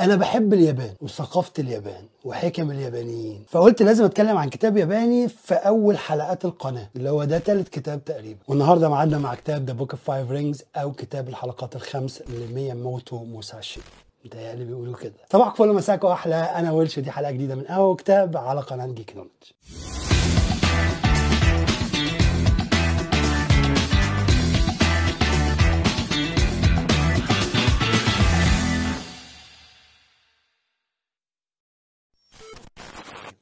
أنا بحب اليابان وثقافة اليابان وحكم اليابانيين. فقلت لازم أتكلم عن كتاب ياباني في أول حلقات القناة اللي هو ده ثالث كتاب تقريبا. والنهاردة معانا مع كتاب The Book of Five Rings أو كتاب الحلقات الخمس لمياموتو موساشي. متهيألي بيقولوا كده. صباحكم فل مساكم أحلى أنا وليد ودي حلقة جديدة من أول كتاب على قناة Geek Knowledge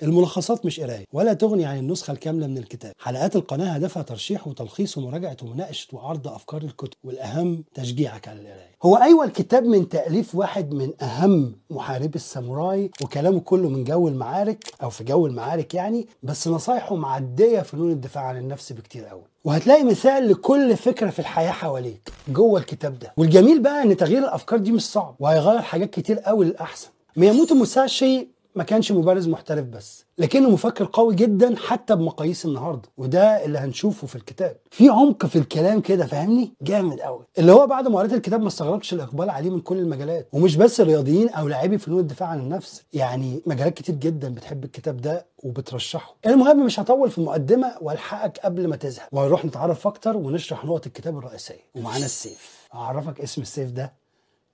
الملخصات مش قراية ولا تغني عن النسخة الكاملة من الكتاب. حلقات القناة هدفها ترشيح وتلخيص ومراجعة ومناقشة وعرض أفكار الكتب والأهم تشجيعك على القراية. هو أيوه الكتاب من تأليف واحد من أهم محاربي الساموراي وكلامه كله من جو المعارك أو في جو المعارك يعني بس نصايحه معدية فنون الدفاع عن النفس بكتير قوي وهتلاقي مثال لكل فكرة في الحياة حواليك جوه الكتاب ده. والجميل بقى إن تغيير الأفكار دي مش صعب وهيغير حاجات كتير قوي للأحسن. مياموتو موساشي ما كانش مبارز محترف بس لكنه مفكر قوي جدا حتى بمقاييس النهارده وده اللي هنشوفه في الكتاب. في عمق في الكلام كده فاهمني؟ جامد قوي اللي هو بعد ما قريت الكتاب ما استغربتش الإقبال عليه من كل المجالات. ومش بس الرياضيين أو لاعبي فنون الدفاع عن النفس يعني مجالات كتير جدا بتحب الكتاب ده وبترشحه. المهم مش هطول في المقدمة وألحقك قبل ما تزهق. وهنروح نتعرف أكتر ونشرح نقط الكتاب الرئيسية. ومعانا السيف. هعرفك اسم السيف ده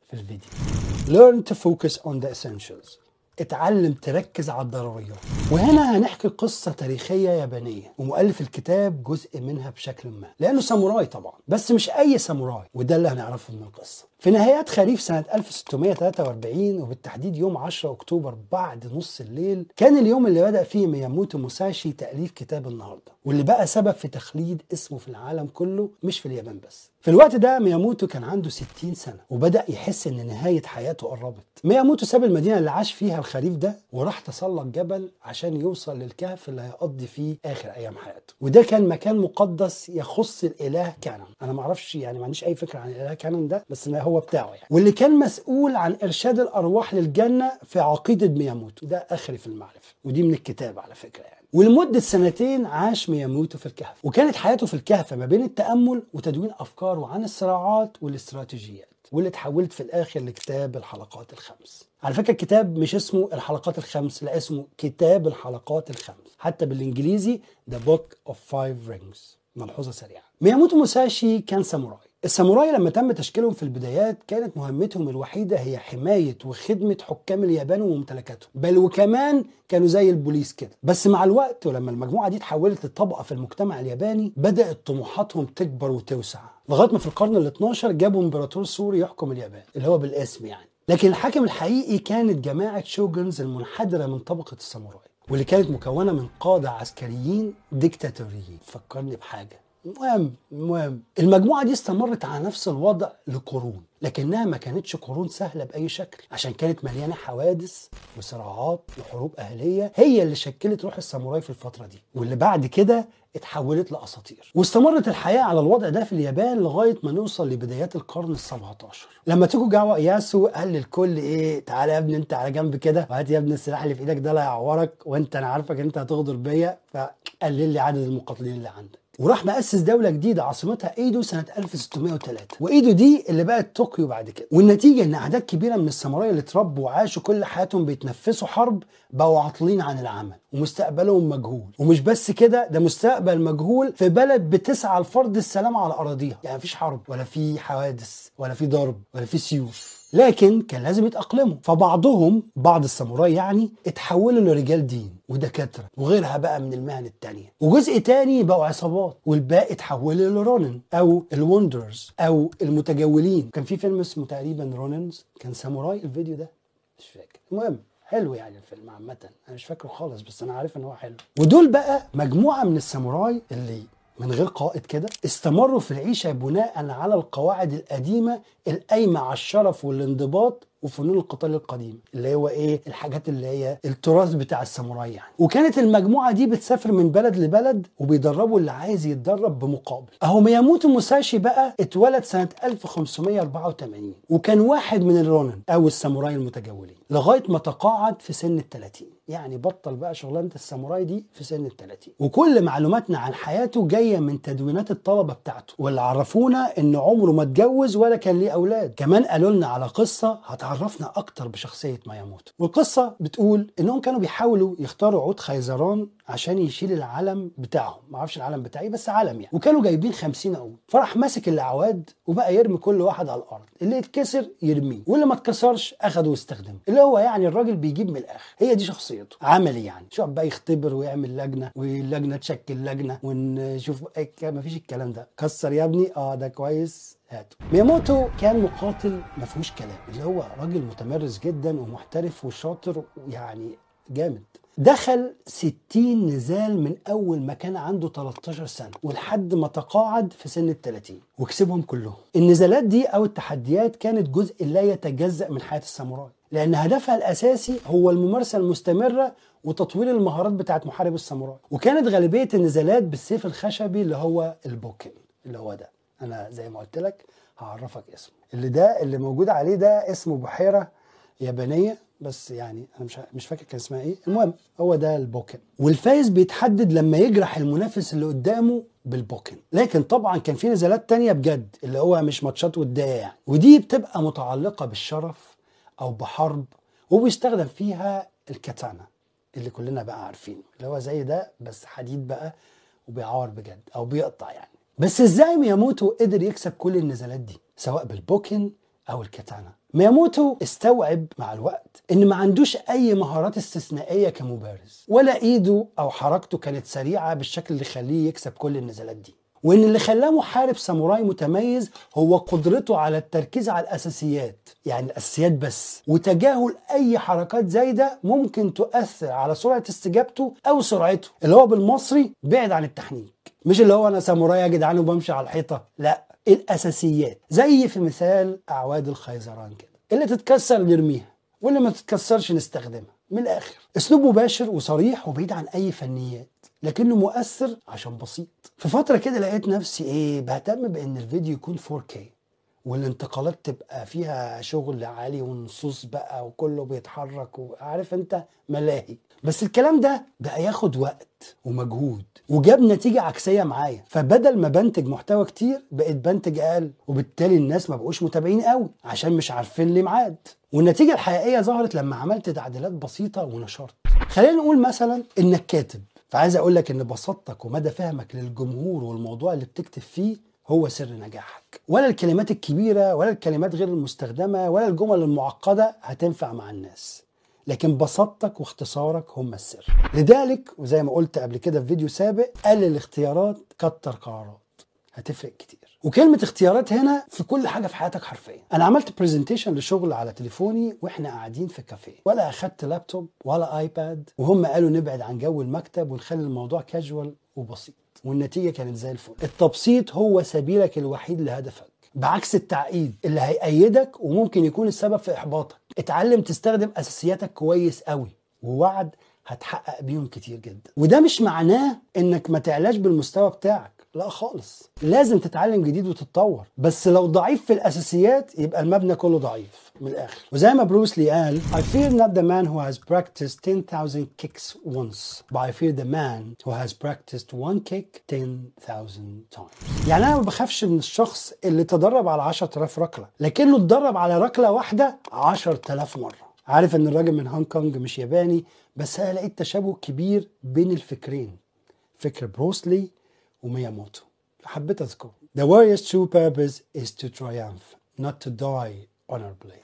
في الفيديو. Learn to focus on the essentials. اتعلم تركز على الضروريات. وهنا هنحكي قصة تاريخية يابانية ومؤلف الكتاب جزء منها بشكل ما لأنه ساموراي طبعا بس مش أي ساموراي وده اللي هنعرفه من القصة. في نهايات خريف سنة 1643 وبالتحديد يوم 10 أكتوبر بعد نص الليل كان اليوم اللي بدأ فيه مياموتو موساشي تأليف كتاب النهاردة واللي بقى سبب في تخليد اسمه في العالم كله مش في اليابان بس. في الوقت ده مياموتو كان عنده 60 سنة وبدأ يحس إن نهاية حياته قربت. مياموتو ساب المدينة اللي عاش فيها الخريف ده وراح تسلق جبل عشان يوصل للكهف اللي هيقضي فيه آخر أيام حياته. وده كان مكان مقدس يخص الإله كانون. أنا معرفش يعني ما عنديش أي فكرة عن الإله كانون ده بس هو بتاعه يعني. واللي كان مسؤول عن إرشاد الأرواح للجنة في عقيدة مياموتو ده آخري في المعرفة ودي من الكتاب على فكرة يعني. ولمدة سنتين عاش مياموتو في الكهف وكانت حياته في الكهف ما بين التأمل وتدوين أفكاره عن الصراعات والاستراتيجيات واللي اتحولت في الآخر لكتاب الحلقات الخمس. على فكرة الكتاب مش اسمه الحلقات الخمس لا اسمه كتاب الحلقات الخمس حتى بالإنجليزي The Book of Five Rings ملحوظة سريعة. مياموتو موساشي كان ساموراي. الساموراي لما تم تشكيلهم في البدايات كانت مهمتهم الوحيدة هي حماية وخدمة حكام اليابان وممتلكاتهم. بل وكمان كانوا زي البوليس كده. بس مع الوقت ولما المجموعة دي اتحولت لطبقة في المجتمع الياباني بدأت طموحاتهم تكبر وتوسع. لغاية ما في القرن ال 12 جابوا إمبراطور صوري يحكم اليابان اللي هو بالاسم يعني. لكن الحاكم الحقيقي كانت جماعة shoguns المنحدرة من طبقة الساموراي واللي كانت مكونة من قادة عسكريين ديكتاتوريين. فكرني بحاجة. المهم المهم المجموعة دي استمرت على نفس الوضع لقرون لكنها ما كانتش قرون سهلة بأي شكل عشان كانت مليانة حوادث وصراعات وحروب أهلية هي اللي شكلت روح الساموراي في الفترة دي واللي بعد كده اتحولت لأساطير. واستمرت الحياة على الوضع ده في اليابان لغاية ما نوصل لبدايات القرن ال17 لما توكوجاوا إياسو قال للكل إيه تعالى يا ابني أنت على جنب كده وهات يا ابني السلاح اللي في إيدك ده لا يعورك وأنت أنا عارفك أنت هتغدر بيا. فقلل لي عدد المقاتلين اللي عندك. وراح مؤسس دولة جديدة عاصمتها إيدو سنة 1603 وإيدو دي اللي بقت طوكيو بعد كده. والنتيجة إن أعداد كبيرة من الساموراي اللي اتربوا وعاشوا كل حياتهم بيتنفسوا حرب بقوا عاطلين عن العمل ومستقبلهم مجهول. ومش بس كده ده مستقبل مجهول في بلد بتسعى لفرض السلام على أراضيها. يعني مفيش حرب ولا في حوادث ولا في ضرب ولا في سيوف. لكن كان لازم يتأقلموا. فبعضهم بعض الساموراي يعني اتحولوا لرجال دين ودكاترة وغيرها بقى من المهن التانية. وجزء تاني بقوا عصابات والباقي اتحولوا لرونين أو ال wanderers أو المتجولين. كان في فيلم اسمه تقريبا Ronins كان ساموراي. الفيديو ده مش فاكر. المهم حلو يعني الفيلم عامة. أنا مش فاكره خالص بس أنا عارف إن هو حلو. ودول بقى مجموعة من الساموراي اللي من غير قائد كده استمروا في العيشة بناء على القواعد القديمة القايمة على الشرف والانضباط وفنون القتال القديم اللي هو إيه؟ الحاجات اللي هي التراث بتاع الساموراي يعني. وكانت المجموعة دي بتسافر من بلد لبلد وبيدربوا اللي عايز يتدرب بمقابل. أهو مياموتو موساشي بقى اتولد سنة 1584 وكان واحد من الرونن أو الساموراي المتجولين لغاية ما تقاعد في سن ال 30 يعني بطل بقى شغلانة الساموراي دي في سن ال 30 وكل معلوماتنا عن حياته جاية من تدوينات الطلبة بتاعته واللي عرفونا إن عمره ما اتجوز ولا كان ليه أولاد. كمان قالوا لنا على قصة هتعرف تعرفنا أكتر بشخصية ماياموتو والقصة بتقول إنهم كانوا بيحاولوا يختاروا عود خيزران عشان يشيل العلم بتاعهم. ما أعرفش العلم بتاعي بس علم يعني. وكانوا جايبين 50 عود. فراح ماسك الاعواد وبقى يرمي كل واحد على الأرض. اللي يتكسر يرميه. واللي ما اتكسرش أخده واستخدمه. اللي هو يعني الراجل بيجيب من الآخر. هي دي شخصيته. عملي يعني. شوف بقى يختبر ويعمل لجنة واللجنة تشكل لجنة ونشوف ما فيش الكلام ده. كسر يا ابني. آه ده كويس. هاته. مياموتو كان مقاتل ما فيهوش كلام. اللي هو راجل متمرس جدا ومحترف وشاطر ويعني جامد. دخل 60 نزال من أول ما كان عنده 13 سنة ولحد ما تقاعد في سن ال 30 وكسبهم كلهم. النزالات دي أو التحديات كانت جزء لا يتجزأ من حياة الساموراي. لأن هدفها الأساسي هو الممارسة المستمرة وتطوير المهارات بتاعت محارب الساموراي. وكانت غالبية النزالات بالسيف الخشبي اللي هو البوكن اللي هو ده. أنا زي ما قلت لك هعرفك اسمه. اللي ده اللي موجود عليه ده اسمه بحيرة يابانية. بس يعني أنا مش مش فاكر كان اسمها إيه. المهم هو ده البوكن. والفايز بيتحدد لما يجرح المنافس اللي قدامه بالبوكن. لكن طبعا كان في نزالات تانية بجد اللي هو مش ماتشات ودية يعني. ودي بتبقى متعلقة بالشرف أو بحرب وبيستخدم فيها الكاتانا اللي كلنا بقى عارفينه. اللي هو زي ده بس حديد بقى وبيعور بجد أو بيقطع يعني. بس إزاي مياموتو قدر يكسب كل النزالات دي؟ سواء بالبوكن أو الكاتانا مياموتو استوعب مع الوقت إن ما عندوش أي مهارات استثنائية كمبارز ولا إيده أو حركته كانت سريعة بالشكل اللي يخليه يكسب كل النزالات دي. وإن اللي خلاه محارب ساموراي متميز هو قدرته على التركيز على الأساسيات يعني الأساسيات بس. وتجاهل أي حركات زايدة ممكن تؤثر على سرعة استجابته أو سرعته اللي هو بالمصري بعد عن التحنيك. مش اللي هو أنا ساموراي يا جدعان وبمشي على الحيطة لا. الأساسيات. زي في مثال أعواد الخيزران كده. اللي تتكسر نرميها واللي ما تتكسرش نستخدمها. من الآخر أسلوب مباشر وصريح وبعيد عن أي فنيات لكنه مؤثر عشان بسيط. في فترة كده لقيت نفسي إيه بهتم بإن الفيديو يكون 4K والانتقالات تبقى فيها شغل عالي ونصوص بقى وكله بيتحرك وعارف انت ملاهي. بس الكلام ده بقى ياخد وقت ومجهود وجاب نتيجة عكسية معايا. فبدل ما بنتج محتوى كتير بقيت بنتج أقل. وبالتالي الناس ما بقوش متابعين قوي عشان مش عارفين لي ميعاد. والنتيجة الحقيقية ظهرت لما عملت تعديلات بسيطة ونشرت. خلينا نقول مثلا إنك كاتب. فعايز أقول لك إن بساطتك ومدى فهمك للجمهور والموضوع اللي بتكتب فيه هو سر نجاحك. ولا الكلمات الكبيرة ولا الكلمات غير المستخدمة ولا الجمل المعقدة هتنفع مع الناس. لكن بساطتك واختصارك هم السر. لذلك وزي ما قلت قبل كده في فيديو سابق قلل الاختيارات كتر قرارات. هتفرق كتير. وكلمة اختيارات هنا في كل حاجة في حياتك حرفيا. أنا عملت presentation لشغل على تليفوني وإحنا قاعدين في كافيه. ولا أخدت لابتوب ولا iPad وهم قالوا نبعد عن جو المكتب ونخلي الموضوع كاجوال وبسيط. والنتيجة كانت زي الفل. التبسيط هو سبيلك الوحيد لهدفك. بعكس التعقيد اللي هيأيدك وممكن يكون السبب في إحباطك. اتعلم تستخدم أساسياتك كويس قوي ووعد هتحقق بيهم كتير جدا. وده مش معناه إنك ما تعلاش بالمستوى بتاعك. لا خالص. لازم تتعلم جديد وتتطور بس لو ضعيف في الأساسيات يبقى المبنى كله ضعيف من الآخر. وزي ما بروس لي قال I fear not the man who has practiced 10,000 kicks once but I fear the man who has practiced one kick 10,000 times. يعني أنا ما بخافش من الشخص اللي تدرب على 10000 ركلة لكنه اتدرب على ركلة واحدة 10000 مرة. عارف إن الراجل من هونج كونج مش ياباني بس أنا لقيت تشابه كبير بين الفكرين. فكر بروسلي ومياموتو. حبيت اذكره The warrior's true purpose is to triumph not to die honorably.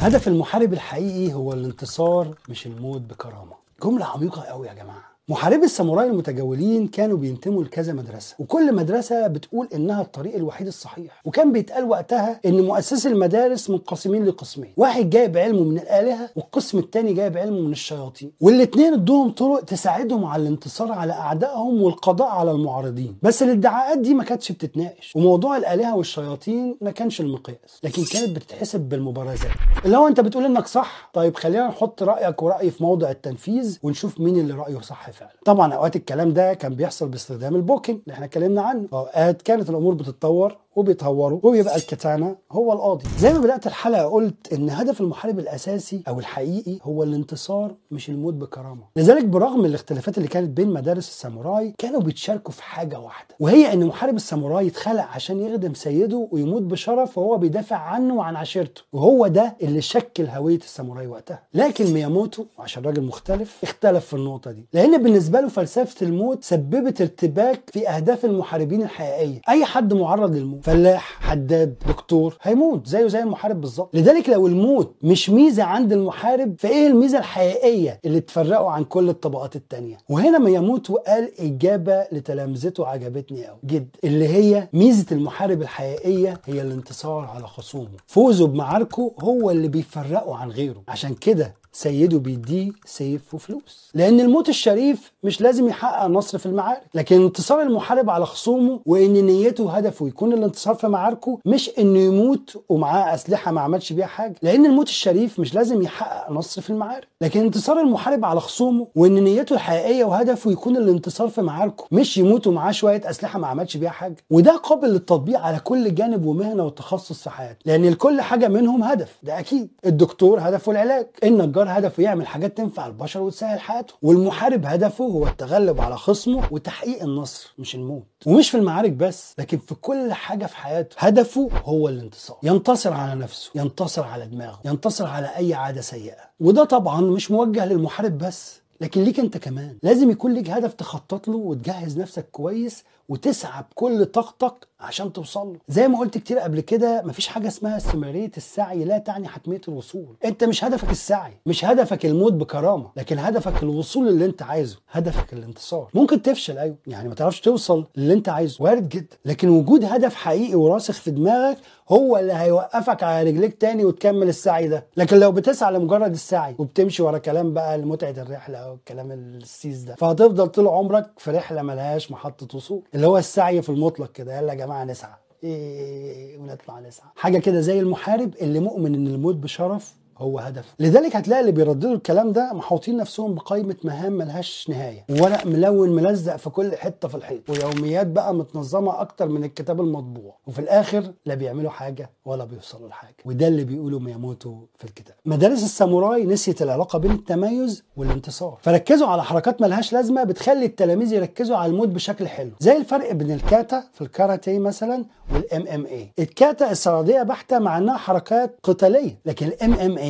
هدف المحارب الحقيقي هو الانتصار مش الموت بكرامة. جملة عميقة قوي يا جماعة. محاربي الساموراي المتجولين كانوا بينتموا لكذا مدرسة وكل مدرسة بتقول إنها الطريق الوحيد الصحيح. وكان بيتقال وقتها إن مؤسسي المدارس منقسمين لقسمين واحد جايب علمه من الآلهة والقسم التاني جايب علمه من الشياطين. والاتنين ادوهم طرق تساعدهم على الانتصار على أعدائهم والقضاء على المعارضين. بس الادعاءات دي ما كانتش بتتناقش وموضوع الآلهة والشياطين ما كانش المقياس لكن كانت بتتحسب بالمبارزات. اللي هو أنت بتقول إنك صح طيب خلينا نحط رأيك ورأيي في موضع التنفيذ ونشوف مين اللي رأيه صح فعلا. طبعا أوقات الكلام ده كان بيحصل باستخدام البوكن اللي إحنا اتكلمنا عنه. اوقات كانت الأمور بتتطور وبيطوره وبيبقى الكتانة هو القاضي. زي ما بدأت الحلقة قلت إن هدف المحارب الأساسي أو الحقيقي هو الانتصار مش الموت بكرامة. لذلك برغم الاختلافات اللي كانت بين مدارس الساموراي كانوا بيتشاركوا في حاجة واحدة وهي إن محارب الساموراي اتخلق عشان يخدم سيده ويموت بشرف وهو بيدافع عنه وعن عشيرته وهو ده اللي شكل هوية الساموراي وقتها. لكن مياموتو عشان راجل مختلف اختلف في النقطة دي لأن بالنسبة له فلسفة الموت سببت ارتباك في أهداف المحاربين الحقيقية. أي حد معرض للموت فلاح حداد دكتور هيموت زيه زي المحارب بالظبط. لذلك لو الموت مش ميزة عند المحارب فإيه الميزة الحقيقية اللي تفرقه عن كل الطبقات التانية؟ وهنا مياموتو قال إجابة لتلامذته عجبتني قوي جدا اللي هي ميزة المحارب الحقيقية هي الانتصار على خصومه. فوزه بمعاركه هو اللي بيفرقه عن غيره. عشان كده سيده بيديه سيف وفلوس. لأن الموت الشريف مش لازم يحقق نصر في المعارك لكن انتصار المحارب على خصومه وإن نيته وهدفه يكون الانتصار في معاركه مش إنه يموت ومعاه أسلحة ما عملش بيها حاجة. لأن الموت الشريف مش لازم يحقق نصر في المعارك لكن انتصار المحارب على خصومه وإن نيته الحقيقيه وهدفه يكون الانتصار في معاركه مش يموت ومعاه شوية أسلحة ما عملش بيها حاجة. وده قابل للتطبيق على كل جانب ومهنة وتخصص في حياته لأن لكل حاجة منهم هدف ده أكيد. الدكتور هدفه العلاج. النجار هدفه يعمل حاجات تنفع البشر وتسهل حياتهم والمحارب هدفه هو التغلب على خصمه وتحقيق النصر مش الموت. ومش في المعارك بس لكن في كل حاجة في حياته هدفه هو الانتصار. ينتصر على نفسه ينتصر على دماغه ينتصر على أي عادة سيئة. وده طبعا مش موجه للمحارب بس لكن ليك أنت كمان. لازم يكون ليك هدف تخطط له وتجهز نفسك كويس وتسعى بكل طاقتك عشان توصل له. زي ما قلت كتير قبل كده مفيش حاجة اسمها استمرارية السعي لا تعني حتمية الوصول. انت مش هدفك السعي مش هدفك الموت بكرامة لكن هدفك الوصول اللي انت عايزه هدفك الانتصار. ممكن تفشل أيوه يعني ما تعرفش توصل للي انت عايزه. وارد جدا لكن وجود هدف حقيقي وراسخ في دماغك هو اللي هيوقفك على رجليك تاني وتكمل السعي ده. لكن لو بتسعى لمجرد السعي وبتمشي ورا كلام بقى لمتعة الرحلة أو الكلام السيس ده فهتفضل طول عمرك في رحلة ملهاش محطة وصول. اللي هو السعي في المطلق كده يلا يا جماعة نسعى. إيه ونطلع نسعى. حاجة كده زي المحارب اللي مؤمن إن الموت بشرف هو هدف. لذلك هتلاقي اللي بيرددوا الكلام ده محاوطين نفسهم بقائمة مهام ملهاش نهاية. ورق ملون ملزق في كل حتة في الحيط. ويوميات بقى متنظمة أكتر من الكتاب المطبوع. وفي الآخر لا بيعملوا حاجة ولا بيوصلوا لحاجة. وده اللي بيقولوا مياموتو في الكتاب. مدارس الساموراي نسيت العلاقة بين التميز والانتصار. فركزوا على حركات ملهاش لازمة بتخلي التلاميذ يركزوا على الموت بشكل حلو. زي الفرق بين الكاتا في الكاراتيه مثلا وال MMA الكاتا استعراضيه بحتة مع إنها حركات قتالية. لكن ال MMA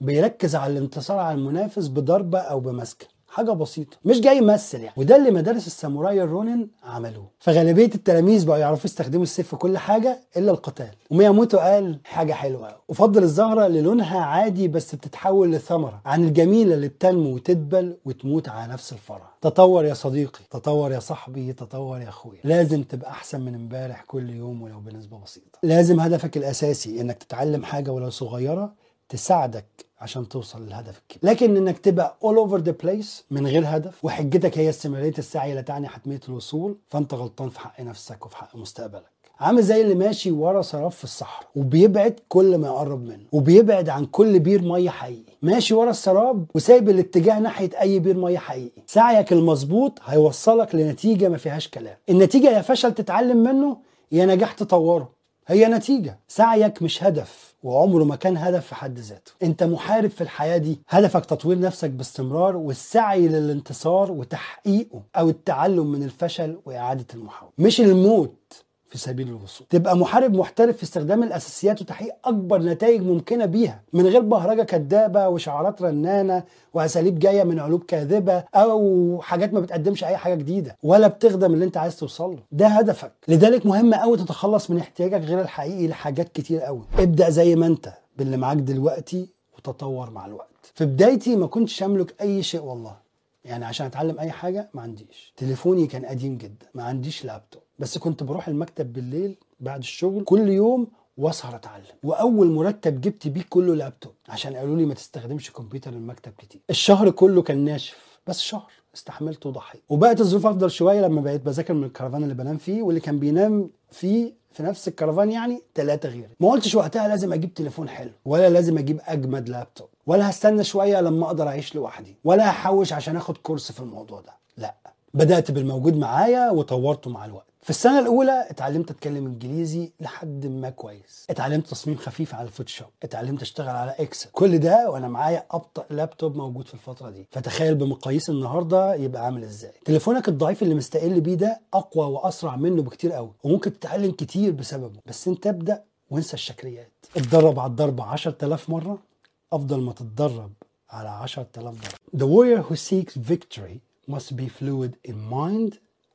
بيركز على الانتصار على المنافس بضربة أو بمسكة. حاجة بسيطة. مش جاي يمثل يعني. وده اللي مدارس الساموراي الرونين عملوه. فغالبية التلاميذ بقوا يعرفوا يستخدموا السيف في كل حاجة إلا القتال. ومياموتو قال حاجة حلوة افضل الزهرة اللي لونها عادي بس بتتحول لثمرة عن الجميلة اللي بتنمو وتدبل وتموت على نفس الفرع. تطور يا صديقي. تطور يا صاحبي. تطور يا أخويا. لازم تبقى أحسن من امبارح كل يوم ولو بنسبة بسيطة. لازم هدفك الأساسي إنك تتعلم حاجة ولو صغيرة تساعدك عشان توصل للهدف الكبير لكن إنك تبقى all over the place من غير هدف وحجتك هي استمرارية السعي لا تعني حتمية الوصول فأنت غلطان في حق نفسك وفي حق مستقبلك. عامل زي اللي ماشي ورا سراب في الصحراء وبيبعد كل ما يقرب منه وبيبعد عن كل بير مية حقيقي. ماشي ورا السراب وسايب الاتجاه ناحية أي بير مية حقيقي. سعيك المظبوط هيوصلك لنتيجة ما فيهاش كلام. النتيجة يا فشل تتعلم منه يا نجاح تطوره. هي نتيجة. سعيك مش هدف وعمره ما كان هدف في حد ذاته. انت محارب في الحياة دي. هدفك تطوير نفسك باستمرار والسعي للانتصار وتحقيقه أو التعلم من الفشل وإعادة المحاولة. مش الموت في سبيل الوصول. تبقى محارب محترف في استخدام الأساسيات وتحقيق أكبر نتائج ممكنة بيها. من غير بهرجة كدابة وشعارات رنانة وأساليب جاية من علوم كاذبة أو حاجات ما بتقدمش أي حاجة جديدة ولا بتخدم اللي أنت عايز توصل له. ده هدفك. لذلك مهم قوي تتخلص من احتياجك غير الحقيقي لحاجات كتير قوي ابدأ زي ما أنت باللي معاك دلوقتي وتطور مع الوقت. في بدايتي ما كنتش أملك أي شيء والله. يعني عشان أتعلم أي حاجة ما عنديش. تليفوني كان قديم جدا. ما عنديش لابتوب. بس كنت بروح المكتب بالليل بعد الشغل كل يوم واسهر أتعلم. وأول مرتب جبت بيه كله لابتوب عشان قالوا لي ما تستخدمش كمبيوتر المكتب كتير. الشهر كله كان ناشف بس شهر استحملت وضحيت. وبقت الظروف أفضل شوية لما بقيت بذاكر من الكرفان اللي بنام فيه واللي كان بينام فيه في نفس الكرفان يعني ثلاثة غيري. ما قلتش وقتها لازم أجيب تليفون حلو ولا لازم أجيب أجمد لابتوب ولا هستنى شوية لما أقدر أعيش لوحدي ولا هحوش عشان آخد كورس في الموضوع ده. لأ. بدأت بالموجود معايا وطورته مع الوقت. في السنة الأولى اتعلمت أتكلم إنجليزي لحد ما كويس، اتعلمت تصميم خفيف على ال Photoshop، اتعلمت أشتغل على Excel، كل ده وأنا معايا أبطأ لابتوب موجود في الفترة دي، فتخيل بمقاييس النهاردة يبقى عامل إزاي؟ تليفونك الضعيف اللي مستقل بيه ده أقوى وأسرع منه بكتير قوي، وممكن تتعلم كتير بسببه، بس أنت ابدأ وانسى الشكليات. اتدرب على الضرب 10000 مرة. أفضل ما تتدرب على 10000 ضرب. The warrior who seeks victory must be fluid in mind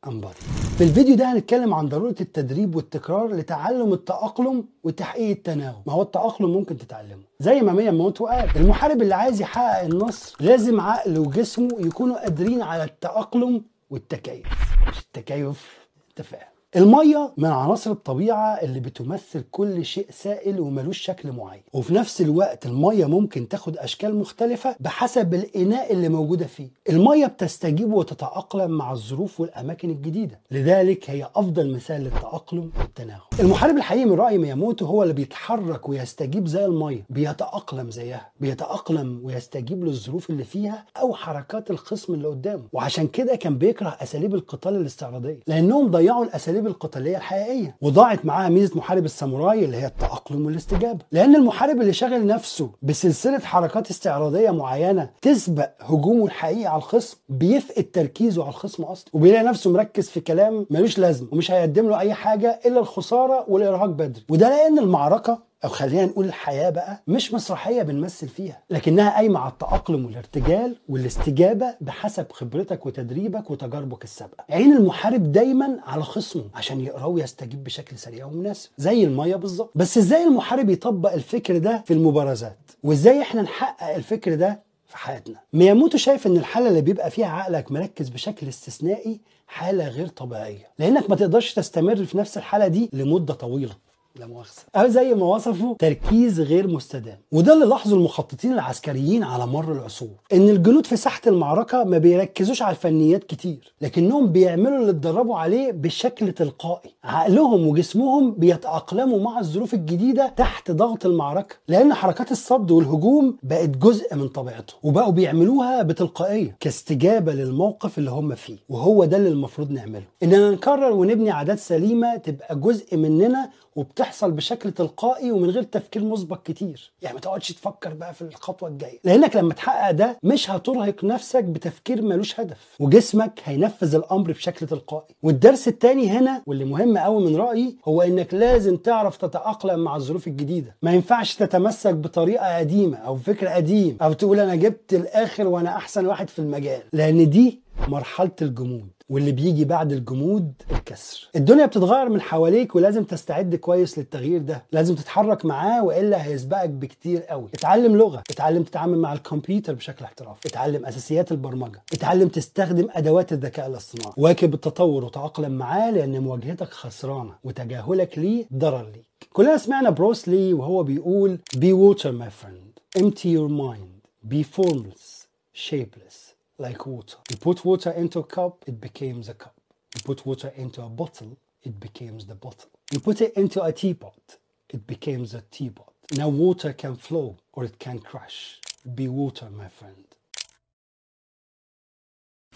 and body. في الفيديو ده هنتكلم عن ضرورة التدريب والتكرار لتعلم التأقلم وتحقيق التناغم. ما هو التأقلم ممكن تتعلمه. زي ما مياموتو قال المحارب اللي عايز يحقق النصر لازم عقله وجسمه يكونوا قادرين على التأقلم والتكيف. مش التكيف انت فاهم المية من عناصر الطبيعة اللي بتمثل كل شيء سائل وملوش شكل معين. وفي نفس الوقت المية ممكن تاخد أشكال مختلفة بحسب الإناء اللي موجودة فيه. المية بتستجيب وتتأقلم مع الظروف والأماكن الجديدة. لذلك هي أفضل مثال للتأقلم والتناغم. المحارب الحقيقي من رأي مياموتو هو اللي بيتحرك ويستجيب زي المية. بيتأقلم زيها. بيتأقلم ويستجيب للظروف اللي فيها أو حركات الخصم اللي قدامه. وعشان كده كان بيكره أساليب القتال الاستعراضية. لأنهم ضيعوا الأساليب الاساليب القتالية الحقيقية وضاعت معاها ميزة محارب الساموراي اللي هي التأقلم والاستجابة. لأن المحارب اللي شاغل نفسه بسلسلة حركات استعراضية معينة تسبق هجومه الحقيقي على الخصم بيفقد تركيزه على الخصم أصلا وبيلاقي نفسه مركز في كلام ملوش لازمة ومش هيقدم له أي حاجة إلا الخسارة والإرهاق بدري. وده لأن المعركة أو خلينا نقول الحياة بقى مش مسرحية بنمثل فيها لكنها قايمة على التأقلم والارتجال والاستجابة بحسب خبرتك وتدريبك وتجاربك السابقة. عين المحارب دايما على خصمه عشان يقراه ويستجيب بشكل سريع ومناسب زي المية بالظبط. بس إزاي المحارب يطبق الفكر ده في المبارزات؟ وإزاي إحنا نحقق الفكر ده في حياتنا؟ مياموتو شايف إن الحالة اللي بيبقى فيها عقلك مركز بشكل استثنائي حالة غير طبيعية لأنك ما تقدرش تستمر في نفس الحالة دي لمدة طويلة. لا مؤاخذة. أو زي ما وصفوا تركيز غير مستدام. وده اللي لاحظه المخططين العسكريين على مر العصور إن الجنود في ساحة المعركة ما بيركزوش على الفنيات كتير لكنهم بيعملوا اللي اتدربوا عليه بشكل تلقائي. عقلهم وجسمهم بيتأقلموا مع الظروف الجديدة تحت ضغط المعركة لأن حركات الصد والهجوم بقت جزء من طبيعتهم وبقوا بيعملوها بتلقائية كاستجابة للموقف اللي هم فيه. وهو ده اللي المفروض نعمله. إننا نكرر ونبني عادات سليمة تبقى جزء مننا وبتحصل بشكل تلقائي ومن غير تفكير مسبق كتير. يعني ما تقعدش تفكر بقى في الخطوة الجاية. لأنك لما تحقق ده مش هترهق نفسك بتفكير ملوش هدف. وجسمك هينفذ الأمر بشكل تلقائي. والدرس الثاني هنا واللي مهم قوي من رأيي هو إنك لازم تعرف تتأقلم مع الظروف الجديدة. ما ينفعش تتمسك بطريقة قديمة أو فكر قديم أو تقول أنا جبت الآخر وأنا أحسن واحد في المجال. لأن دي مرحلة الجمود. واللي بيجي بعد الجمود الكسر. الدنيا بتتغير من حواليك ولازم تستعد كويس للتغيير ده. لازم تتحرك معاه وإلا هيسبقك بكتير قوي. اتعلم لغة. اتعلم تتعامل مع الكمبيوتر بشكل احترافي. اتعلم أساسيات البرمجة. اتعلم تستخدم أدوات الذكاء الاصطناعي. واكب التطور وتأقلم معاه لأن مواجهتك خسرانة وتجاهلك ليه ضرر ليك. كلنا سمعنا بروس لي وهو بيقول be water my friend. Empty your mind. Be formless. Shapeless. like water. You put water into a cup, it becomes a cup. You put water into a bottle, it becomes the bottle. You put it into a teapot, it becomes a teapot. Now water can flow or it can crash. Be water, my friend.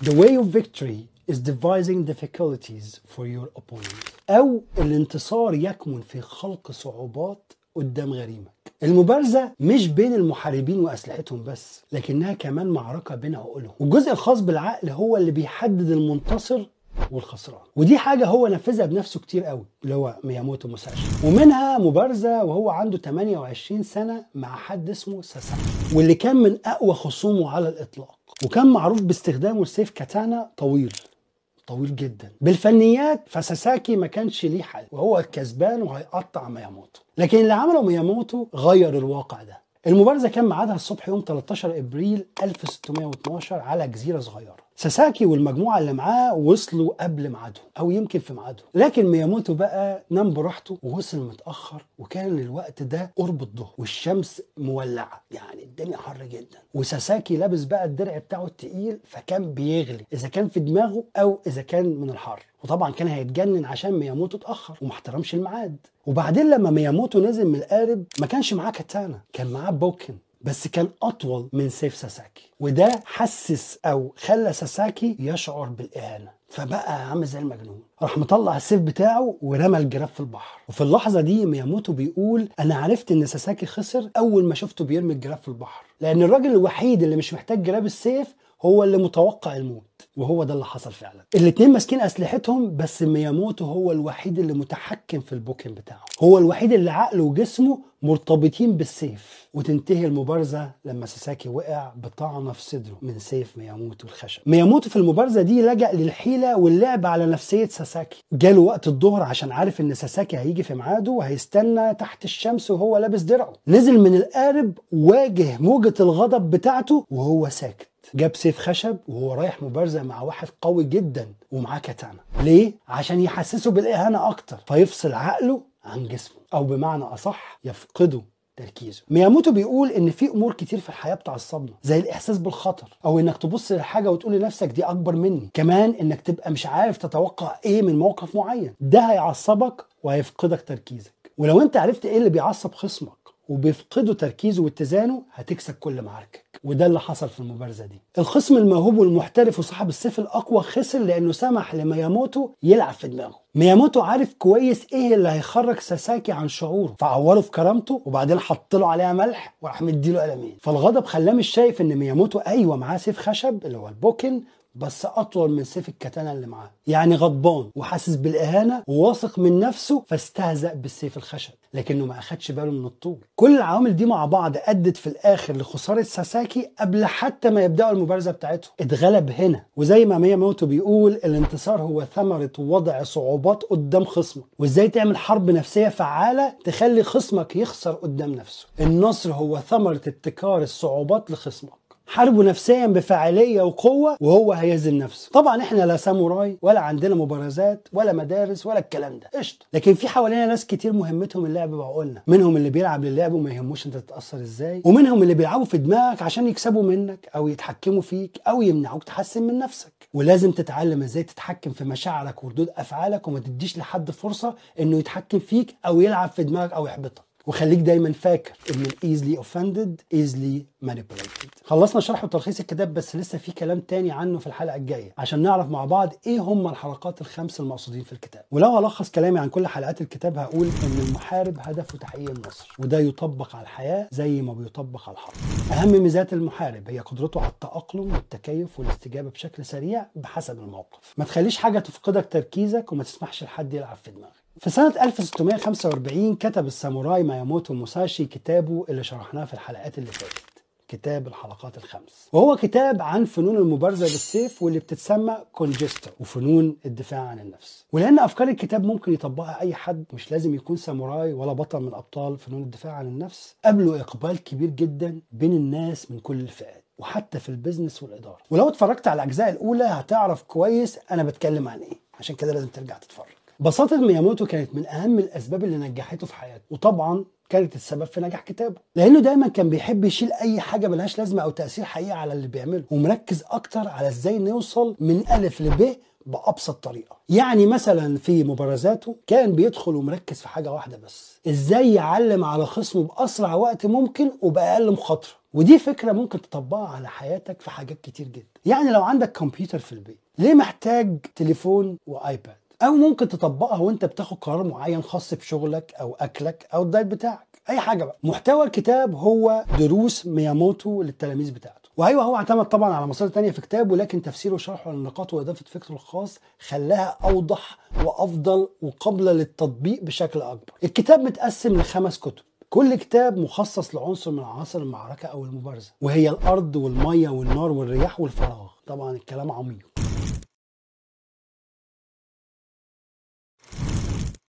The way of victory is devising difficulties for your opponent. أو الانتصار يكمن في خلق صعوبات قدام غريمك. المبارزة مش بين المحاربين وأسلحتهم بس لكنها كمان معركة بين عقولهم والجزء الخاص بالعقل هو اللي بيحدد المنتصر والخسران. ودي حاجة هو نفذها بنفسه كتير قوي اللي هو مياموتو موساشي. ومنها مبارزة وهو عنده 28 سنة مع حد اسمه ساساكي واللي كان من أقوى خصومه على الإطلاق. وكان معروف باستخدامه لسيف كاتانا طويل. طويل جدا. بالفنيات فساساكي ما كانش ليه حل وهو الكسبان وهيقطع مياموتو. لكن اللي عمله مياموتو غير الواقع ده. المبارزة كان ميعادها الصبح يوم 13 إبريل 1612 على جزيرة صغيرة. ساساكي والمجموعة اللي معاه وصلوا قبل ميعادهم أو يمكن في ميعادهم لكن مياموتو بقى نام براحته ووصل متأخر وكان الوقت ده قرب الظهر والشمس مولعة. يعني الدنيا حر جدا. وساساكي لابس بقى الدرع بتاعه التقيل فكان بيغلي إذا كان في دماغه أو إذا كان من الحر. وطبعا كان هيتجنن عشان مياموتو اتأخر وما احترمش الميعاد. وبعدين لما مياموتو نزل من القارب ما كانش معاه كاتانا كان معاه بوكن. بس كان أطول من سيف ساساكي. وده حسس أو خلى ساساكي يشعر بالإهانة. فبقى عامل زي المجنون. راح مطلع السيف بتاعه ورمى الجراب في البحر. وفي اللحظة دي مياموتو بيقول أنا عرفت إن ساساكي خسر أول ما شفته بيرمي الجراب في البحر. لأن الراجل الوحيد اللي مش محتاج جراب السيف هو اللي متوقع الموت. وهو ده اللي حصل فعلا. الاتنين ماسكين أسلحتهم بس مياموتو هو الوحيد اللي متحكم في البوكن بتاعه هو الوحيد اللي عقله وجسمه مرتبطين بالسيف. وتنتهي المبارزة لما ساساكي وقع بطعنة في صدره من سيف مياموتو الخشب. مياموتو في المبارزة دي لجأ للحيلة واللعب على نفسية ساساكي. جاله وقت الظهر عشان عارف إن ساساكي هيجي في ميعاده وهيستنى تحت الشمس وهو لابس درعه. نزل من القارب واجه موجة الغضب بتاعته وهو ساكت. جاب سيف خشب وهو رايح مبارزة مع واحد قوي جدا ومعاه كاتانا. ليه؟ عشان يحسسه بالإهانة أكتر. فيفصل عقله عن جسمه. أو بمعنى أصح يفقده تركيزه. مياموتو بيقول إن في أمور كتير في الحياة بتعصبنا زي الإحساس بالخطر أو إنك تبص للحاجة وتقول لنفسك دي أكبر مني. كمان إنك تبقى مش عارف تتوقع إيه من موقف معين. ده هيعصبك وهيفقدك تركيزك. ولو أنت عرفت إيه اللي بيعصب خصمك وبيفقدوا تركيزه واتزانه هتكسب كل معاركك وده اللي حصل في المبارزة دي. الخصم الموهوب والمحترف وصاحب السيف الأقوى خسر لأنه سمح لمياموتو يلعب في دماغه. مياموتو عارف كويس إيه اللي هيخرج ساساكي عن شعوره. فعوره في كرامته وبعدين حط له عليها ملح وراح مديله قلمين. فالغضب خلاه مش شايف إن مياموتو أيوه معاه سيف خشب اللي هو البوكن بس أطول من سيف الكتانه اللي معاه. يعني غضبان وحاسس بالإهانة وواثق من نفسه فاستهزأ بالسيف الخشب لكنه ما أخدش باله من الطول. كل العوامل دي مع بعض أدت في الآخر لخسارة ساساكي قبل حتى ما يبدأوا المبارزة بتاعتهم. اتغلب هنا وزي ما مياموتو بيقول الانتصار هو ثمرة وضع صعوبات قدام خصمك. وإزاي تعمل حرب نفسية فعالة تخلي خصمك يخسر قدام نفسه؟ النصر هو ثمرة ابتكار الصعوبات لخصمك. حاربه نفسيا بفاعلية وقوة وهو هيزن نفسه. طبعا إحنا لا ساموراي ولا عندنا مبارزات ولا مدارس ولا الكلام ده. قشطة. لكن في حوالينا ناس كتير مهمتهم اللعب بعقولنا. منهم اللي بيلعب للعب وما يهموش أنت تتأثر إزاي. ومنهم اللي بيلعبوا في دماغك عشان يكسبوا منك أو يتحكموا فيك أو يمنعوك تحسن من نفسك. ولازم تتعلم إزاي تتحكم في مشاعرك وردود أفعالك وما تديش لحد فرصة إنه يتحكم فيك أو يلعب في دماغك أو يحبطك. وخليك دايما فاكر إن ال easily offended easily manipulated خلصنا شرح وتلخيص الكتاب بس لسه في كلام تاني عنه في الحلقة الجاية عشان نعرف مع بعض إيه هم الحلقات الخمس المقصودين في الكتاب. ولو هلخص كلامي عن كل حلقات الكتاب هقول إن المحارب هدفه تحقيق النصر وده يطبق على الحياة زي ما بيطبق على الحرب. أهم ميزات المحارب هي قدرته على التأقلم والتكيف والاستجابة بشكل سريع بحسب الموقف. ما تخليش حاجة تفقدك تركيزك وما تسمحش لحد يلعب في دماغك. في سنة 1645 كتب الساموراي ماياموتو موساشي كتابه اللي شرحناه في الحلقات اللي فاتت كتاب الحلقات الخمس. وهو كتاب عن فنون المبارزة بالسيف واللي بتتسمى كينجوتسو وفنون الدفاع عن النفس. ولأن أفكار الكتاب ممكن يطبقها أي حد مش لازم يكون ساموراي ولا بطل من أبطال فنون الدفاع عن النفس قابله إقبال كبير جدا بين الناس من كل الفئات وحتى في ال business والإدارة. ولو اتفرجت على الأجزاء الأولى هتعرف كويس أنا بتكلم عن إيه. عشان كده لازم ترجع تتفرج. بساطة مياموتو كانت من أهم الأسباب اللي نجحته في حياته وطبعا كانت السبب في نجاح كتابه لأنه دايما كان بيحب يشيل أي حاجة ملهاش لازمة أو تأثير حقيقي على اللي بيعمله ومركز أكتر على إزاي نوصل من الف لب بأبسط طريقة. يعني مثلا في مبارزاته كان بيدخل ومركز في حاجة واحدة بس إزاي يعلم على خصمه بأسرع وقت ممكن وبأقل مخاطرة. ودي فكرة ممكن تطبقها على حياتك في حاجات كتير جدا. يعني لو عندك كمبيوتر في البيت ليه محتاج تليفون وآيباد؟ أو ممكن تطبقها وأنت بتاخد قرار معين خاص بشغلك أو أكلك أو الدايت بتاعك. أي حاجة بقى. محتوى الكتاب هو دروس مياموتو للتلاميذ بتاعته. وأيوه هو اعتمد طبعا على مصادر تانية في كتابه لكن تفسيره وشرحه للنقاط وإضافة فكره الخاص خلاها أوضح وأفضل وقابلة للتطبيق بشكل أكبر. الكتاب متقسم لخمس كتب. كل كتاب مخصص لعنصر من عناصر المعركة أو المبارزة وهي الأرض والمية والنار والرياح والفراغ. طبعا الكلام عميق.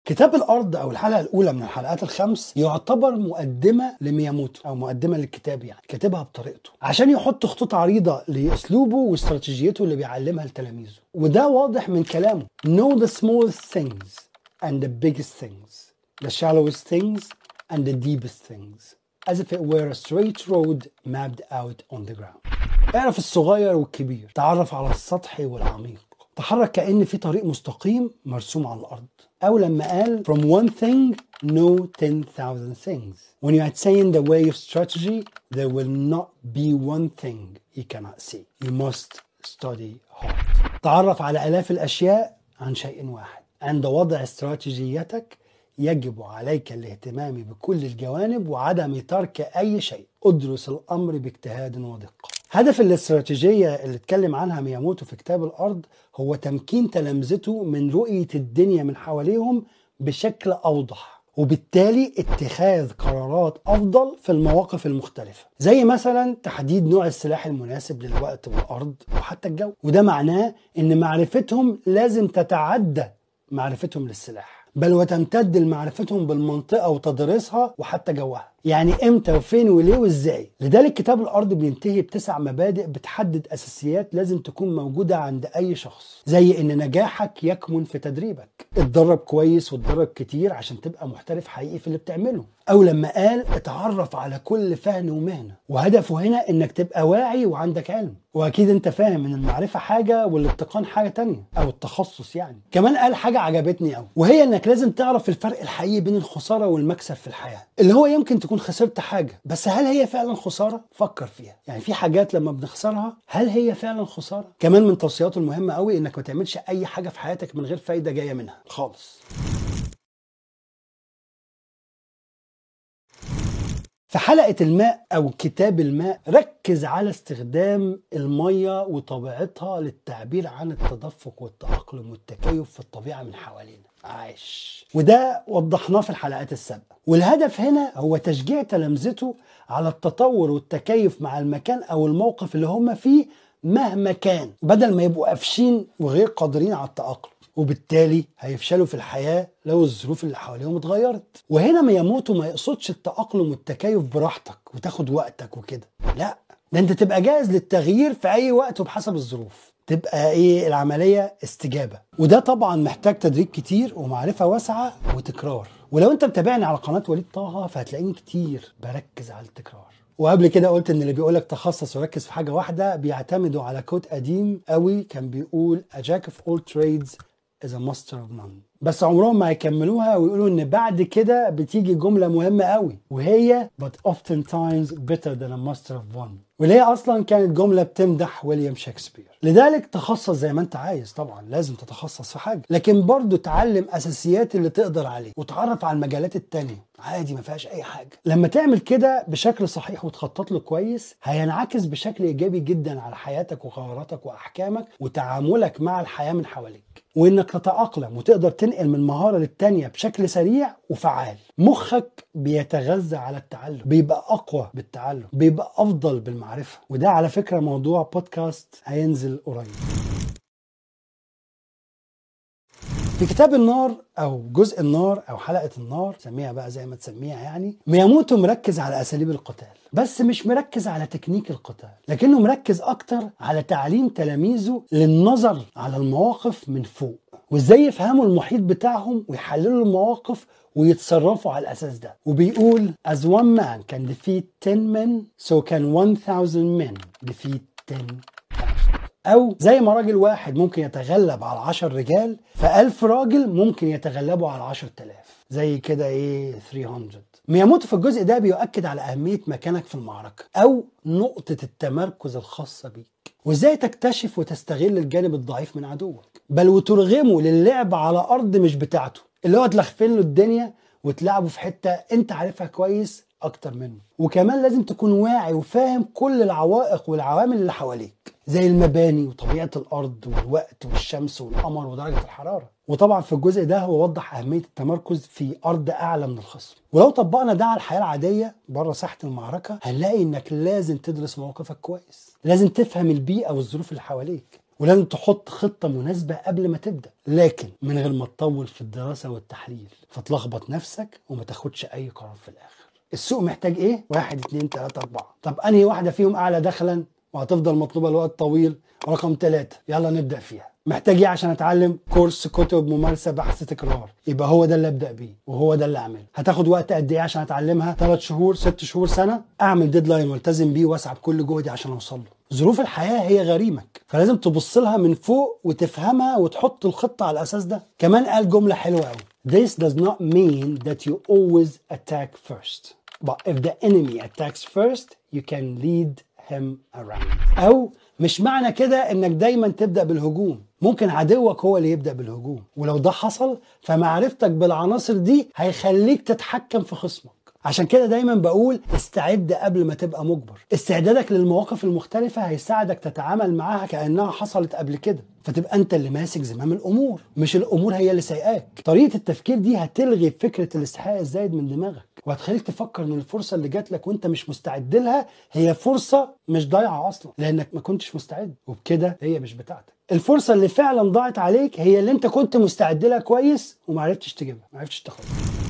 كتاب الأرض أو الحلقة الأولى من الحلقات الخمس يعتبر مقدمة لمياموتو أو مقدمة للكتاب يعني كاتبها بطريقته عشان يحط خطوط عريضة لأسلوبه واستراتيجيته اللي بيعلمها لتلاميذه. وده واضح من كلامه. Know the smallest things and the biggest things. The shallowest things and the deepest things. As if it were a straight road mapped out on the ground. اعرف الصغير والكبير. تعرف على السطحي والعميق. تحرك كأن في طريق مستقيم مرسوم على الأرض. أو لما قال from one thing know 10,000 things. When you attain the way of strategy there will not be one thing you cannot see. You must study hard. تعرف على آلاف الأشياء عن شيء واحد. عند وضع استراتيجيتك يجب عليك الاهتمام بكل الجوانب وعدم ترك أي شيء. أدرس الأمر باجتهاد ودقة. هدف الاستراتيجية اللي اتكلم عنها مياموتو في كتاب الأرض هو تمكين تلامذته من رؤية الدنيا من حواليهم بشكل أوضح وبالتالي اتخاذ قرارات أفضل في المواقف المختلفة زي مثلا تحديد نوع السلاح المناسب للوقت والأرض وحتى الجو. وده معناه إن معرفتهم لازم تتعدى معرفتهم للسلاح بل وتمتد لمعرفتهم بالمنطقة وتدريسها وحتى جوها. يعني إمتى وفين وليه وازاي. لذلك كتاب الأرض بينتهي بتسع مبادئ بتحدد أساسيات لازم تكون موجودة عند أي شخص زي إن نجاحك يكمن في تدريبك. اتدرب كويس واتدرب كتير عشان تبقى محترف حقيقي في اللي بتعمله. أو لما قال اتعرف على كل فن ومهنة. وهدفه هنا إنك تبقى واعي وعندك علم. وأكيد أنت فاهم إن المعرفة حاجة والاتقان حاجة تانية أو التخصص يعني. كمان قال حاجة عجبتني قوي وهي إنك لازم تعرف الفرق الحقيقي بين الخسارة والمكسب في الحياة. اللي هو يمكن تكون خسرت حاجة. بس هل هي فعلا خسارة؟ فكر فيها. يعني في حاجات لما بنخسرها هل هي فعلا خسارة؟ كمان من توصياته المهمة قوي إنك ما تعملش أي حاجة في حياتك من غير فايدة جاية منها. خالص. في حلقة الماء أو كتاب الماء ركز على استخدام المية وطبيعتها للتعبير عن التدفق والتأقلم والتكيف في الطبيعة من حوالينا. عايش. وده وضحناه في الحلقات السابقة. والهدف هنا هو تشجيع تلامذته على التطور والتكيف مع المكان أو الموقف اللي هم فيه مهما كان بدل ما يبقوا قافشين وغير قادرين على التأقلم. وبالتالي هيفشلوا في الحياة لو الظروف اللي حواليهم اتغيرت. وهنا مياموتو ما يقصدش التأقلم والتكيف براحتك وتاخد وقتك وكده. لا ده انت تبقى جاهز للتغيير في أي وقت وبحسب الظروف. تبقى إيه؟ العملية استجابة. وده طبعا محتاج تدريب كتير ومعرفة واسعة وتكرار. ولو انت متابعني على قناة وليد طه فهتلاقيني كتير بركز على التكرار. وقبل كده قلت إن اللي بيقولك تخصص وركز في حاجة واحدة بيعتمدوا على كود قديم قوي كان بيقول a jack of all trades is a master of none. بس عمرهم ما هيكملوها ويقولوا إن بعد كده بتيجي جملة مهمة قوي وهي but oftentimes better than a master of one. واللي هي أصلا كانت جملة بتمدح ويليام شكسبير؟ لذلك تخصص زي ما أنت عايز طبعا لازم تتخصص في حاجة لكن برضو تعلم أساسيات اللي تقدر عليه وتعرف على المجالات التانية. عادي ما فيهاش أي حاجة. لما تعمل كده بشكل صحيح وتخطط له كويس هينعكس بشكل إيجابي جدا على حياتك وقراراتك وأحكامك وتعاملك مع الحياة من حواليك. وإنك تتأقلم وتقدر تنقل من مهارة للتانية بشكل سريع وفعال. مخك بيتغذى على التعلم بيبقى أقوى بالتعلم بيبقى أفضل بالمعرفة. وده على فكرة موضوع بودكاست هينزل قريب. في كتاب النار أو جزء النار أو حلقة النار سميها بقى زي ما تسميها يعني مياموتو مركز على أساليب القتال بس مش مركز على تكنيك القتال لكنه مركز أكتر على تعليم تلاميذه للنظر على المواقف من فوق وإزاي يفهموا المحيط بتاعهم ويحللوا المواقف ويتصرفوا على الأساس ده. وبيقول as one man can defeat 10 men so can 1000 men defeat 10 أو زي ما راجل واحد ممكن يتغلب على 10 رجال فألف راجل ممكن يتغلبوا على 10000 زي كده إيه 300 مياموتو في الجزء ده بيؤكد على أهمية مكانك في المعركة أو نقطة التمركز الخاصة بيك. وإزاي تكتشف وتستغل الجانب الضعيف من عدوك؟ بل وترغمه للعب على أرض مش بتاعته اللي هو تلخفن له الدنيا وتلعبه في حتة أنت عارفها كويس أكتر منه. وكمان لازم تكون واعي وفاهم كل العوائق والعوامل اللي حواليك زي المباني وطبيعة الأرض والوقت والشمس والقمر ودرجة الحرارة. وطبعا في الجزء ده هو وضح أهمية التمركز في أرض أعلى من الخصم. ولو طبقنا ده على الحياة العادية بره ساحة المعركة هنلاقي إنك لازم تدرس موقفك كويس. لازم تفهم البيئة والظروف اللي حواليك. ولازم تحط خطة مناسبة قبل ما تبدأ. لكن من غير ما تطول في الدراسة والتحليل فتلخبط نفسك وما تاخدش أي قرار في الآخر. السوق محتاج إيه؟ واحد اتنين تلاتة أربعة. طب أنهي واحدة فيهم أعلى دخلا وهتفضل مطلوبة لوقت طويل؟ رقم ثلاثة يلا نبدأ فيها. محتاج إيه عشان أتعلم؟ course كتب ممارسة بحث تكرار. يبقى هو ده اللي أبدأ بيه وهو ده اللي أعمله. هتاخد وقت قد إيه عشان أتعلمها؟ ثلاث شهور ست شهور سنة؟ أعمل deadline والتزم بيه واسعى بكل جهدي عشان أوصل له. ظروف الحياة هي غريمك فلازم تبص لها من فوق وتفهمها وتحط الخطة على الأساس ده. كمان قال جملة حلوة قوي This does not mean that you always attack first. But if the enemy attacks first you can lead him around. أو مش معنى كده إنك دايما تبدأ بالهجوم. ممكن عدوك هو اللي يبدأ بالهجوم. ولو ده حصل فمعرفتك بالعناصر دي هيخليك تتحكم في خصمك. عشان كده دايما بقول استعد قبل ما تبقى مجبر. استعدادك للمواقف المختلفة هيساعدك تتعامل معاها كأنها حصلت قبل كده. فتبقى أنت اللي ماسك زمام الأمور مش الأمور هي اللي سايقاك. طريقة التفكير دي هتلغي فكرة الاستحقاق الزايد من دماغك. وهتخليك تفكر إن الفرصة اللي جات لك وأنت مش مستعد لها هي فرصة مش ضايعة أصلا لأنك ما كنتش مستعد وبكده هي مش بتاعتك. الفرصة اللي فعلا ضاعت عليك هي اللي أنت كنت مستعد لها كويس وما عرفتش تجيبها ما عرفتش تاخدها.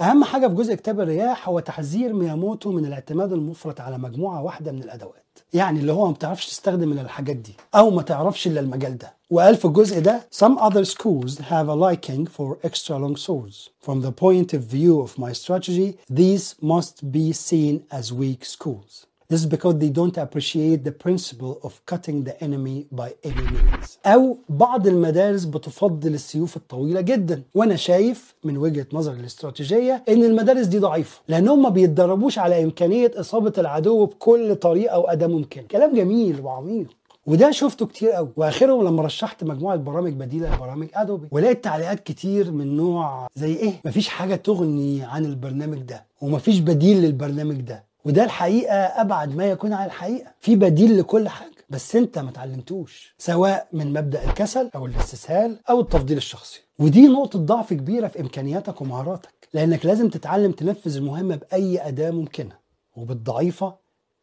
أهم حاجة في جزء كتاب الرياح هو تحذير مياموتو من الاعتماد المفرط على مجموعة واحدة من الأدوات. يعني اللي هو ما بتعرفش تستخدم الحاجات دي أو ما تعرفش إلا المجال ده. وقال في الجزء ده some other schools have a liking for extra long swords. From the point of view of my strategy these must be seen as weak schools. This is because they don't appreciate the principle of cutting the enemy by any means. أو بعض المدارس بتفضل السيوف الطويلة جدا وأنا شايف من وجهة نظري الاستراتيجية إن المدارس دي ضعيفة لأنهم ما بيتدربوش على إمكانية إصابة العدو بكل طريقة وأداة ممكنة. كلام جميل وعميق. وده شفته كتير قوي وآخرهم لما رشحت مجموعة برامج بديلة لبرامج ادوبي ولقيت تعليقات كتير من نوع زي إيه مفيش حاجة تغني عن البرنامج ده ومفيش بديل للبرنامج ده وده الحقيقة أبعد ما يكون عن الحقيقة. في بديل لكل حاجة بس أنت ما اتعلمتوش سواء من مبدأ الكسل أو الاستسهال أو التفضيل الشخصي. ودي نقطة ضعف كبيرة في إمكانياتك ومهاراتك لأنك لازم تتعلم تنفذ المهمة بأي أداة ممكنة وبالضعيفة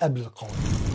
قبل القوية.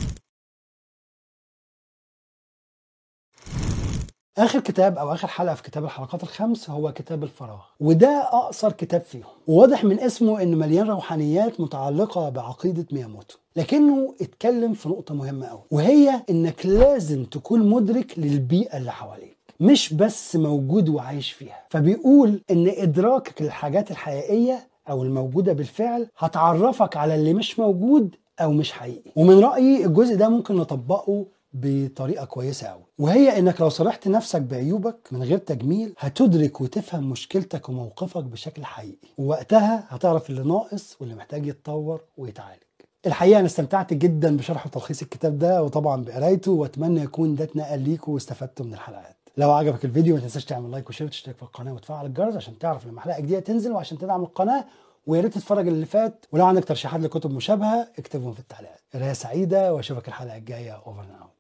آخر كتاب أو آخر حلقة في كتاب الحلقات الخمس هو كتاب الفراغ وده أقصر كتاب فيهم. وواضح من اسمه انه مليان روحانيات متعلقة بعقيدة مياموتو لكنه اتكلم في نقطة مهمة قوي وهي إنك لازم تكون مدرك للبيئة اللي حواليك مش بس موجود وعايش فيها. فبيقول إن إدراكك للحاجات الحقيقية أو الموجودة بالفعل هتعرفك على اللي مش موجود أو مش حقيقي. ومن رأيي الجزء ده ممكن نطبقه بطريقة كويسة قوي وهي إنك لو صارحت نفسك بعيوبك من غير تجميل هتدرك وتفهم مشكلتك وموقفك بشكل حقيقي. ووقتها هتعرف اللي ناقص واللي محتاج يتطور ويتعالج. الحقيقة أنا استمتعت جدا بشرح وتلخيص الكتاب ده وطبعا بقرايته وأتمنى يكون ده اتنقل ليكم واستفدتوا من الحلقات. لو عجبك الفيديو ما تنساش تعمل like و share وتشترك في القناة وتفعل الجرس عشان تعرف لما حلقة جديدة تنزل وعشان تدعم القناة. ويا ريت تتفرج اللي فات ولو عندك ترشيحات لكتب مشابهة اكتبهم في التعليقات. قرايه سعيدة وأشوفك الحلقة الجاية. اوفر ناو